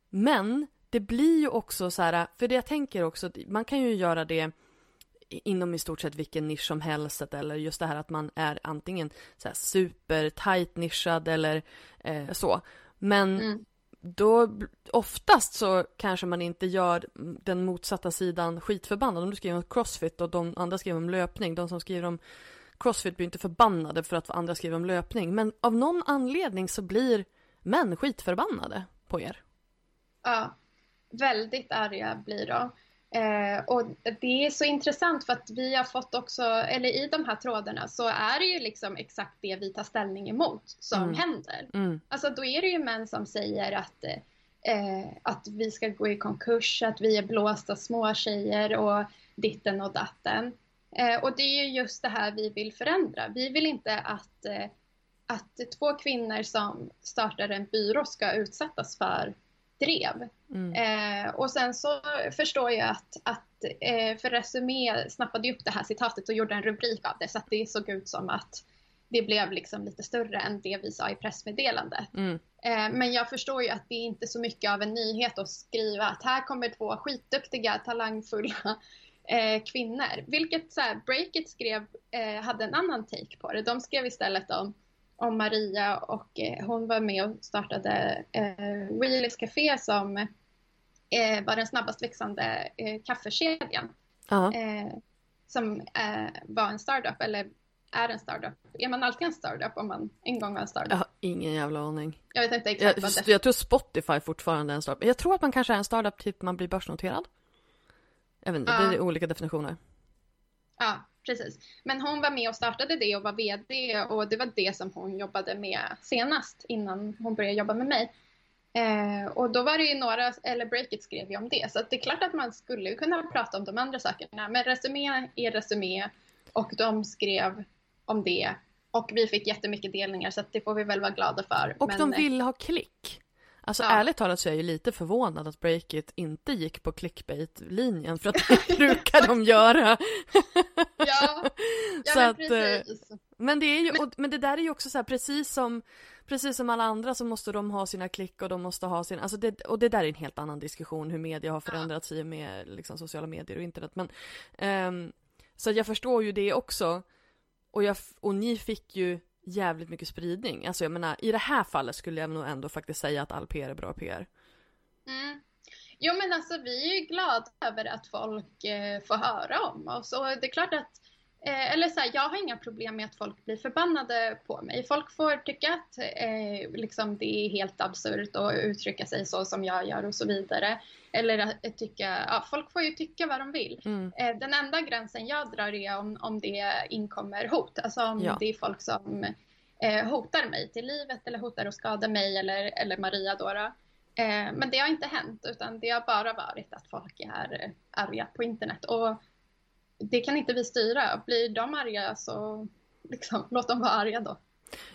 Men det blir ju också så här, för det jag tänker också, man kan ju göra det inom i stort sett vilken nisch som helst eller just det här att man är antingen så här super tight nischad eller eh, så. Men Mm. då oftast så kanske man inte gör den motsatta sidan skitförbannad. Om du skriver om crossfit och de andra skriver om löpning. De som skriver om crossfit blir inte förbannade för att andra skriver om löpning. Men av någon anledning så blir män skitförbannade på er. Ja, väldigt arga blir de. Eh, och det är så intressant för att vi har fått också, eller i de här trådarna så är det ju liksom exakt det vi tar ställning emot som Mm. händer. Mm. Alltså då är det ju män som säger att, eh, att vi ska gå i konkurs, att vi är blåsta småtjejer och ditten och datten. Eh, och det är ju just det här vi vill förändra. Vi vill inte att, eh, att två kvinnor som startar en byrå ska utsättas för drev. Mm. Eh, och sen så förstår jag att, att eh, för Resumé snappade upp det här citatet och gjorde en rubrik av det så att det såg ut som att det blev liksom lite större än det vi sa i pressmeddelandet. Mm. Eh, men jag förstår ju att det är inte så mycket av en nyhet att skriva att här kommer två skitduktiga, talangfulla eh, kvinnor. Vilket så här, Breakit skrev, eh, hade en annan take på det. De skrev istället om, om Maria och eh, hon var med och startade eh, Wheelies Café som eh, var den snabbast växande eh, kaffekedjan. Uh-huh. som var en startup, eller är en startup. Är man alltid en startup om man en gång var en startup? Jag har ingen jävla aning. Jag vet inte exakt jag, vad det Jag tror Spotify fortfarande är en startup. Jag tror att man kanske är en startup typ man blir börsnoterad. Jag vet inte, ja. det är olika definitioner. Ja, precis. Men hon var med och startade det och var VD och det var det som hon jobbade med senast innan hon började jobba med mig. Eh, och då var det ju några, eller Breakit skrev ju om det, så det är klart att man skulle kunna prata om de andra sakerna. Men Resumé är Resumé och de skrev om det och vi fick jättemycket delningar så det får vi väl vara glada för. Och men... de vill ha klick. Alltså ja. ärligt talat så är jag ju lite förvånad att Breakit inte gick på clickbait-linjen för att det brukar de göra. ja, ja så men att, eh, precis. Men det, är ju, och, men det där är ju också så här, precis som Precis som alla andra så måste de ha sina klick och de måste ha sin, alltså det, och det där är en helt annan diskussion hur media har förändrats i och med liksom, sociala medier och internet. Men, um, så jag förstår ju det också. Och, jag, och ni fick ju jävligt mycket spridning. Alltså jag menar, i det här fallet skulle jag nog ändå faktiskt säga att all PR är bra PR. Mm. Jo men alltså vi är ju glada över att folk eh, får höra om oss och det är klart att Eh, eller så här, jag har inga problem med att folk blir förbannade på mig. Folk får tycka att eh, liksom det är helt absurt att uttrycka sig så som jag gör och så vidare. Eller att tycka, ja, folk får ju tycka vad de vill. Mm. Eh, den enda gränsen jag drar är om, om det inkommer hot. Alltså om ja. det är folk som eh, hotar mig till livet eller hotar att skada mig eller, eller Maria då. då. Eh, men det har inte hänt utan det har bara varit att folk är arga på internet. Och det kan inte vi styra. Blir de arga så liksom, låt dem vara arga då.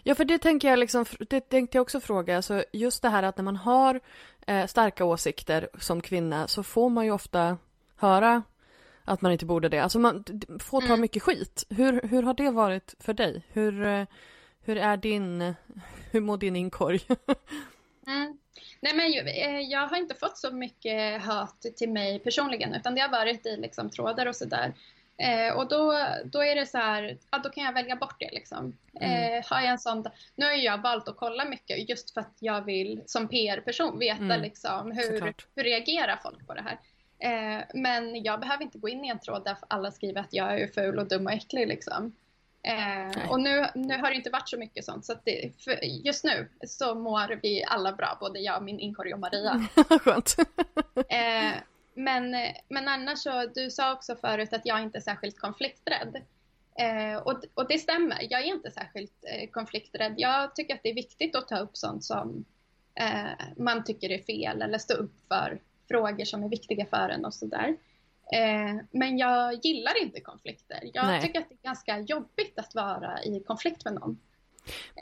Ja, för det tänker jag liksom, det tänkte jag också fråga, alltså just det här att när man har eh, starka åsikter som kvinna så får man ju ofta höra att man inte borde det. Alltså man får ta mm. mycket skit. Hur, hur har det varit för dig? Hur, eh, hur är din, hur mår din inkorg? mm. Nej, men eh, jag har inte fått så mycket hat till mig personligen utan det har varit i liksom, trådar och sådär. Eh, och då, då är det så här, ja, då kan jag välja bort det liksom. Mm. Eh, har jag en sån, nu har jag valt att kolla mycket just för att jag vill som PR-person veta mm. liksom hur, hur reagerar folk på det här. Eh, men jag behöver inte gå in i en tråd där alla skriver att jag är ful och dum och äcklig liksom. Eh, och nu, nu har det inte varit så mycket sånt så att det, just nu så mår vi alla bra, både jag, min inkorg och Maria. Skönt. eh, men, men annars så, du sa också förut att jag inte är särskilt konflikträdd. Eh, och, och det stämmer, jag är inte särskilt eh, konflikträdd. Jag tycker att det är viktigt att ta upp sånt som eh, man tycker är fel eller stå upp för frågor som är viktiga för en och sådär. Eh, men jag gillar inte konflikter. Jag Nej. tycker att det är ganska jobbigt att vara i konflikt med någon.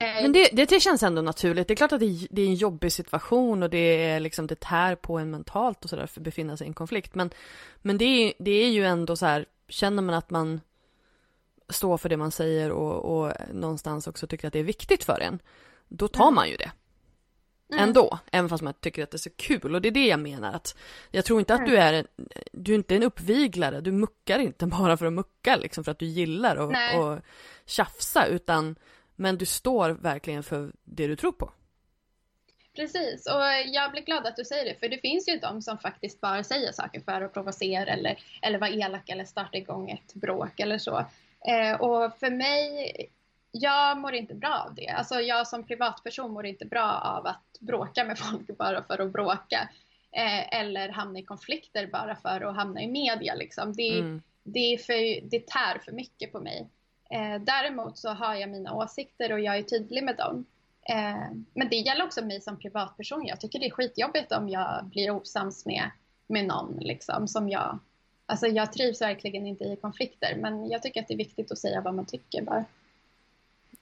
Eh, Men det, det, känns ändå naturligt. Det är klart att det, det, är en jobbig situation och det är liksom det tär på en mentalt och sådär för att befinna sig i en konflikt. Men, men det, är, det är ju ändå så här, känner man att man står för det man säger och, och någonstans också tycker att det är viktigt för en, då tar mm. man ju det. Mm. Ändå, även fast man tycker att det är så kul. Och det är det jag menar att jag tror inte att du är en, du är inte en uppviglare, du muckar inte bara för att mucka liksom för att du gillar att och tjafsa utan men du står verkligen för det du tror på. Precis, och jag blir glad att du säger det, för det finns ju de som faktiskt bara säger saker för att provocera eller, eller vara elak eller starta igång ett bråk eller så. Eh, och för mig, jag mår inte bra av det. Alltså jag som privatperson mår inte bra av att bråka med folk bara för att bråka. Eh, eller hamna i konflikter bara för att hamna i media. Liksom. Det, mm. det, är för, det tär för mycket på mig. Eh, däremot så har jag mina åsikter och jag är tydlig med dem. Eh, men det gäller också mig som privatperson. Jag tycker det är skitjobbigt om jag blir osams med, med någon liksom, som jag... Alltså jag trivs verkligen inte i konflikter men jag tycker att det är viktigt att säga vad man tycker bara.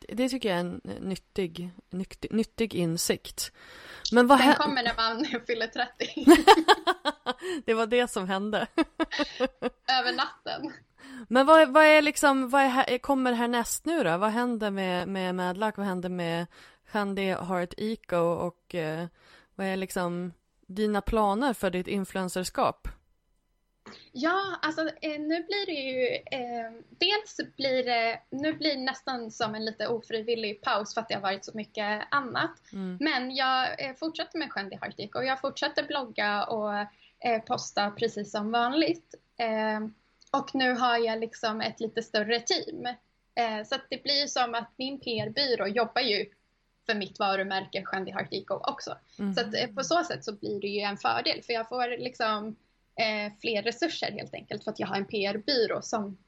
Det tycker jag är en nyttig, nyttig, nyttig insikt. Men vad Den kommer när man fyller 30. det var det som hände. Över natten. Men vad, vad är liksom, vad är här, kommer härnäst nu då? Vad händer med, med Madlock? Vad händer med Shandy Heart Eco och eh, vad är liksom dina planer för ditt influencerskap? Ja, alltså eh, nu blir det ju, eh, dels blir det, nu blir det nästan som en lite ofrivillig paus för att det har varit så mycket annat. Mm. Men jag eh, fortsätter med Shandy Hartik och jag fortsätter blogga och eh, posta precis som vanligt. Eh, och nu har jag liksom ett lite större team. Eh, så att det blir som att min PR-byrå jobbar ju för mitt varumärke Shandy Heart Eco också. Mm. Så att på så sätt så blir det ju en fördel för jag får liksom eh, fler resurser helt enkelt för att jag har en PR-byrå som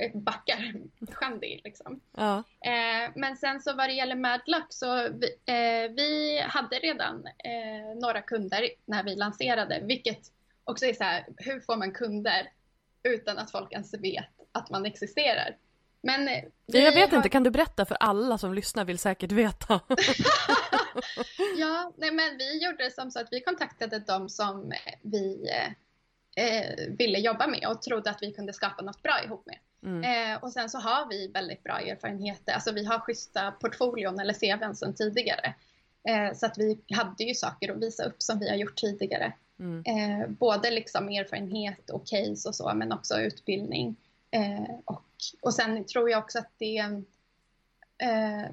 eh, backar Shandy liksom. Ja. Eh, men sen så vad det gäller Madluck så vi, eh, vi hade redan eh, några kunder när vi lanserade vilket också är så här, hur får man kunder utan att folk ens vet att man existerar? Men eh, jag vet har... inte, kan du berätta för alla som lyssnar vill säkert veta? ja, nej men vi gjorde det som så att vi kontaktade de som vi eh, ville jobba med och trodde att vi kunde skapa något bra ihop med. Mm. Eh, och sen så har vi väldigt bra erfarenheter, alltså vi har schyssta portfolion eller CVn sedan tidigare. Eh, så att vi hade ju saker att visa upp som vi har gjort tidigare. Mm. Eh, både liksom erfarenhet och case och så, men också utbildning. Eh, och, och sen tror jag också att det eh,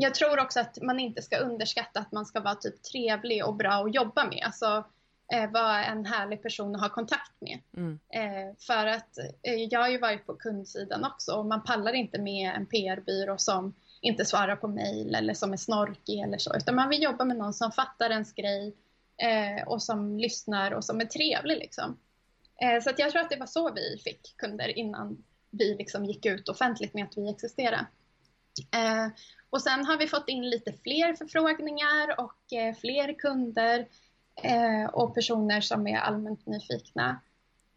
jag tror också att man inte ska underskatta att man ska vara typ trevlig och bra att jobba med. Alltså, eh, vara en härlig person att ha kontakt med. Mm. Eh, för att eh, jag har ju varit på kundsidan också och man pallar inte med en PR-byrå som inte svarar på mail eller som är snorkig eller så, utan man vill jobba med någon som fattar ens grej eh, och som lyssnar och som är trevlig liksom. Eh, så att jag tror att det var så vi fick kunder innan vi liksom gick ut offentligt med att vi existerar. Eh, och sen har vi fått in lite fler förfrågningar och fler kunder eh, och personer som är allmänt nyfikna.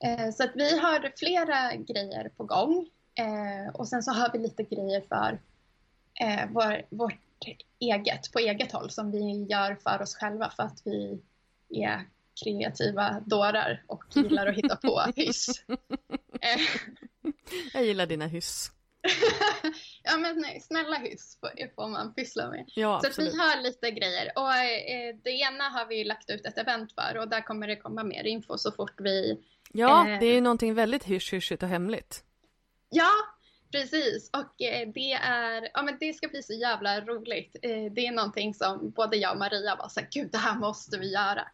Eh, så att vi har flera grejer på gång eh, och sen så har vi lite grejer för eh, vår, vårt eget, på eget håll som vi gör för oss själva för att vi är kreativa dårar och gillar att hitta på hyss. Jag gillar dina hyss. Ja men nej, snälla hyss får man pyssla med. Ja, så absolut. vi har lite grejer och eh, det ena har vi lagt ut ett event för och där kommer det komma mer info så fort vi... Ja, eh, det är ju någonting väldigt hysch-hyschigt och hemligt. Ja, precis och eh, det är, ja men det ska bli så jävla roligt. Eh, det är någonting som både jag och Maria var såhär, gud det här måste vi göra.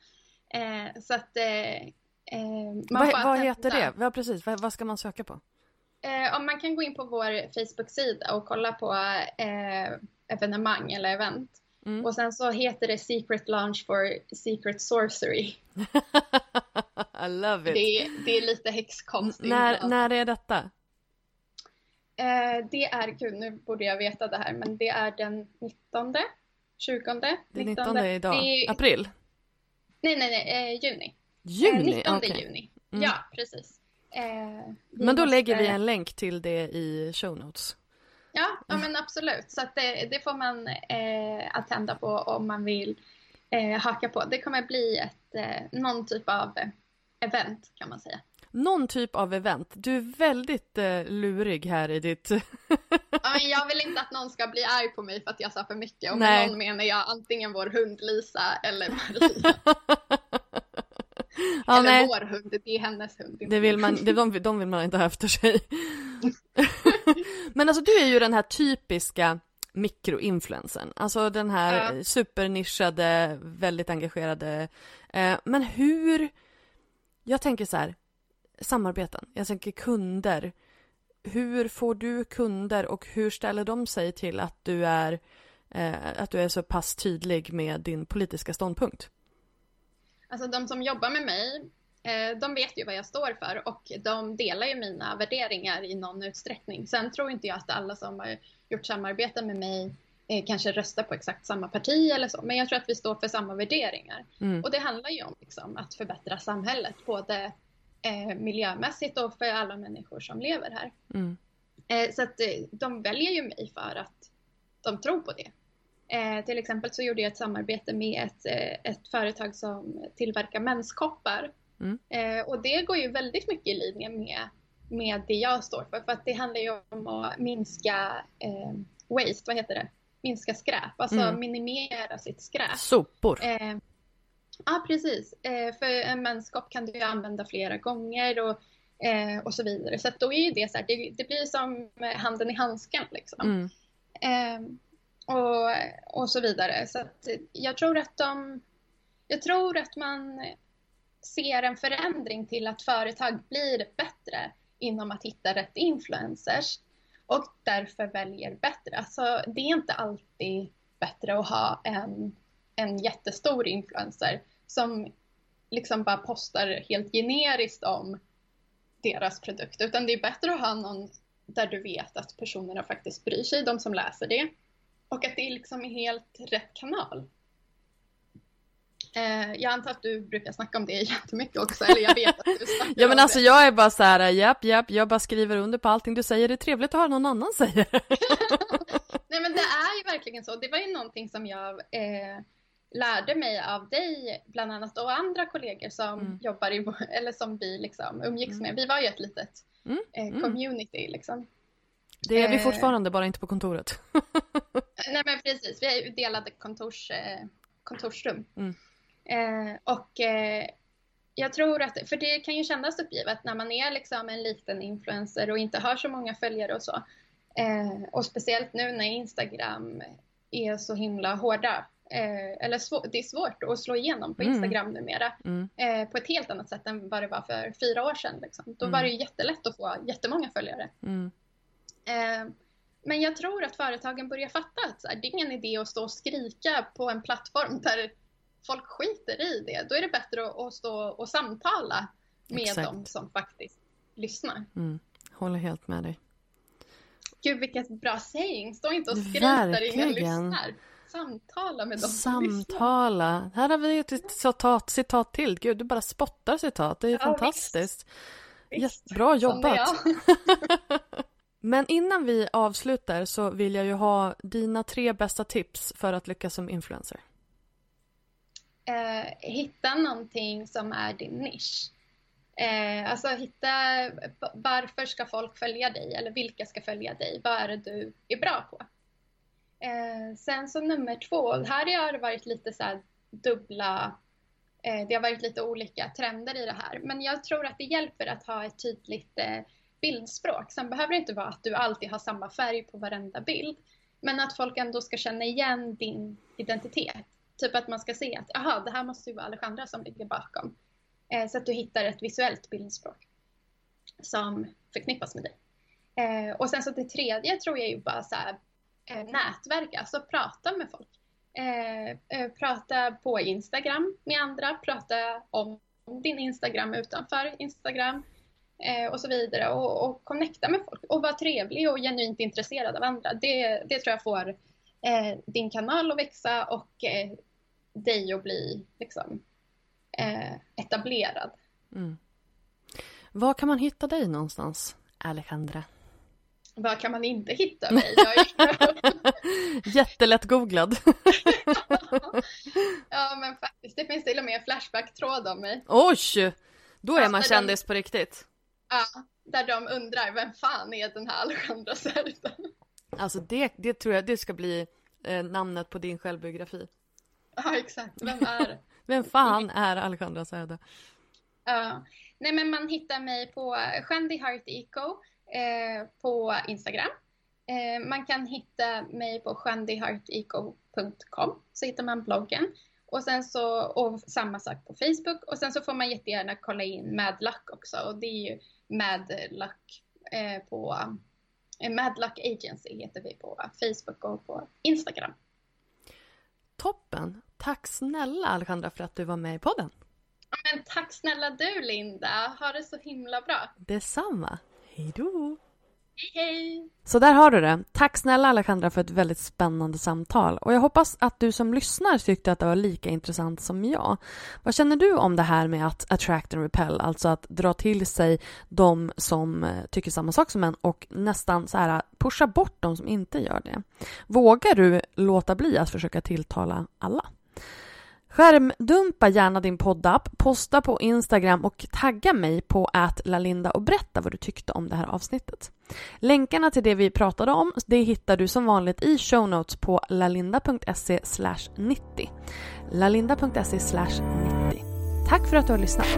Eh, så att... Eh, vad, vad heter det? Ja precis, vad, vad ska man söka på? Eh, om man kan gå in på vår Facebook-sida och kolla på eh, evenemang eller event. Mm. Och sen så heter det Secret Launch for Secret Sorcery. I love it. Det, det är lite häxkonst. När, när är detta? Eh, det är, gud nu borde jag veta det här, men det är den 19, 20, 19. Det 19 är idag, det... april? Nej, nej, nej, eh, juni. Juni? Eh, 19 okay. juni. Mm. Ja, precis. Eh, men då måste... lägger vi en länk till det i show notes. Ja, ja men absolut. Så det, det, får man eh, attenda på om man vill eh, haka på. Det kommer bli ett, eh, någon typ av event kan man säga. Någon typ av event. Du är väldigt eh, lurig här i ditt... ja, men jag vill inte att någon ska bli arg på mig för att jag sa för mycket. Och med någon menar jag antingen vår hund Lisa eller Maria. Ja, Eller nej. vår hund, det är hennes hund. Det vill man, det, de, de vill man inte ha efter sig. Men alltså du är ju den här typiska mikroinfluensen, alltså den här ja. supernischade, väldigt engagerade. Eh, men hur, jag tänker så här, samarbeten, jag tänker kunder. Hur får du kunder och hur ställer de sig till att du är, eh, att du är så pass tydlig med din politiska ståndpunkt? Alltså de som jobbar med mig, eh, de vet ju vad jag står för och de delar ju mina värderingar i någon utsträckning. Sen tror inte jag att alla som har gjort samarbeten med mig eh, kanske röstar på exakt samma parti eller så, men jag tror att vi står för samma värderingar. Mm. Och det handlar ju om liksom, att förbättra samhället, både eh, miljömässigt och för alla människor som lever här. Mm. Eh, så att eh, de väljer ju mig för att som tror på det. Eh, till exempel så gjorde jag ett samarbete med ett, eh, ett företag som tillverkar menskoppar. Mm. Eh, och det går ju väldigt mycket i linje med, med det jag står för. För att det handlar ju om att minska eh, waste, vad heter det? Minska skräp, alltså Mm. minimera sitt skräp. Sopor. Eh, ja, precis. Eh, för en menskopp kan du ju använda flera gånger och, och så vidare. Så då är ju det så här, det, det blir som handen i handsken liksom. Mm. Och, och så vidare. Så att jag tror att de... Jag tror att man ser en förändring till att företag blir bättre inom att hitta rätt influencers och därför väljer bättre. Alltså, det är inte alltid bättre att ha en, en jättestor influencer som liksom bara postar helt generiskt om deras produkt, utan det är bättre att ha någon där du vet att personerna faktiskt bryr sig, de som läser det. Och att det är liksom i helt rätt kanal. Eh, jag antar att du brukar snacka om det jättemycket också, eller jag vet att du snackar Ja men alltså det. jag är bara så här, japp, japp, jag bara skriver under på allting du säger. Det är trevligt att höra någon annan säga. Nej men det är ju verkligen så. Det var ju någonting som jag eh, lärde mig av dig bland annat och andra kollegor som Mm. jobbar i, eller som vi liksom umgicks med. Vi var ju ett litet Mm, eh, mm. community liksom. Det är vi Eh. fortfarande, bara inte på kontoret. Nej men precis, vi är ju delade kontors, eh, kontorsrum. Mm. Eh, och eh, jag tror att, för det kan ju kännas uppgivet när man är liksom en liten influencer och inte har så många följare och så. Eh, och speciellt nu när Instagram är så himla hårda. Eh, eller svå- det är svårt att slå igenom på Mm. Instagram numera. Mm. På ett helt annat sätt än vad det var för fyra år sedan. Liksom. Då Mm. var det ju jättelätt att få jättemånga följare. Mm. Eh, men jag tror att företagen börjar fatta att det är ingen idé att stå och skrika på en plattform där folk skiter i det. Då är det bättre att, stå och samtala med Exakt. dem som faktiskt lyssnar. Mm. Håller helt med dig. Gud vilket bra saying! Stå inte och skrik där ingen lyssnar. Samtala med dem som. Samtala. Här har vi ett citat, citat till. Gud, du bara spottar citat. Det är Ja, fantastiskt. Visst, Jättebra jobbat. Men innan vi avslutar så vill jag ju ha dina tre bästa tips för att lyckas som influencer. eh, hitta någonting som är din nisch. Eh, alltså hitta varför ska folk följa dig eller vilka ska följa dig? Vad är det du är bra på? Eh, sen så nummer två, här har det varit lite så här dubbla, eh, det har varit lite olika trender i det här. Men jag tror att det hjälper att ha ett tydligt eh, bildspråk. Sen behöver det inte vara att du alltid har samma färg på varenda bild. Men att folk ändå ska känna igen din identitet. Typ att man ska se att aha, det här måste ju vara Alejandra som ligger bakom. Eh, så att du hittar ett visuellt bildspråk som förknippas med dig. Eh, och sen så det tredje tror jag är ju bara så här, eh, nätverka, alltså prata med folk. Eh, eh, prata på Instagram med andra, prata om din Instagram utanför Instagram eh, och så vidare och, och connecta med folk och vara trevlig och genuint intresserad av andra. Det, det tror jag får eh, din kanal att växa och eh, dig att bli liksom, eh, etablerad. Mm. Var kan man hitta dig någonstans, Alejandra? Var kan man inte hitta mig? Är... Jättelätt googlad. ja men faktiskt, det finns till och med Flashback-tråd om mig. Oj! Då är Alltså, man den- kändis på riktigt. Ja, där de undrar vem fan är den här Alejandra Cerda? Alltså det, det tror jag det ska bli eh, namnet på din självbiografi. Ja exakt, vem är? Vem fan är Alejandra Cerda? Ja. Nej men man hittar mig på Shandy Heart Eco eh, på Instagram. Eh, man kan hitta mig på shandyhearteco.com så hittar man bloggen. Och sen så, och samma sak på Facebook. Och sen så får man jättegärna kolla in Madluck också. Och det är ju Madluck eh, på eh, Madluck Agency heter vi på Facebook och på Instagram. Toppen! Tack snälla Alejandra för att du var med i podden. Men tack snälla du Linda, ha det så himla bra. Detsamma. Hej då! Hej! Så där har du det. Tack snälla Alejandra för ett väldigt spännande samtal. Och jag hoppas att du som lyssnar tyckte att det var lika intressant som jag. Vad känner du om det här med att attract and repel, alltså att dra till sig de som eh, tycker samma sak som en och nästan så här eh, pusha bort de som inte gör det? Vågar du låta bli att försöka tilltala alla? Skärmdumpa gärna din poddapp, posta på Instagram och tagga mig på lalinda och berätta vad du tyckte om det här avsnittet. Länkarna till det vi pratade om det hittar du som vanligt i show notes på lalinda.se 90. lalinda.se 90. Tack för att du har lyssnat.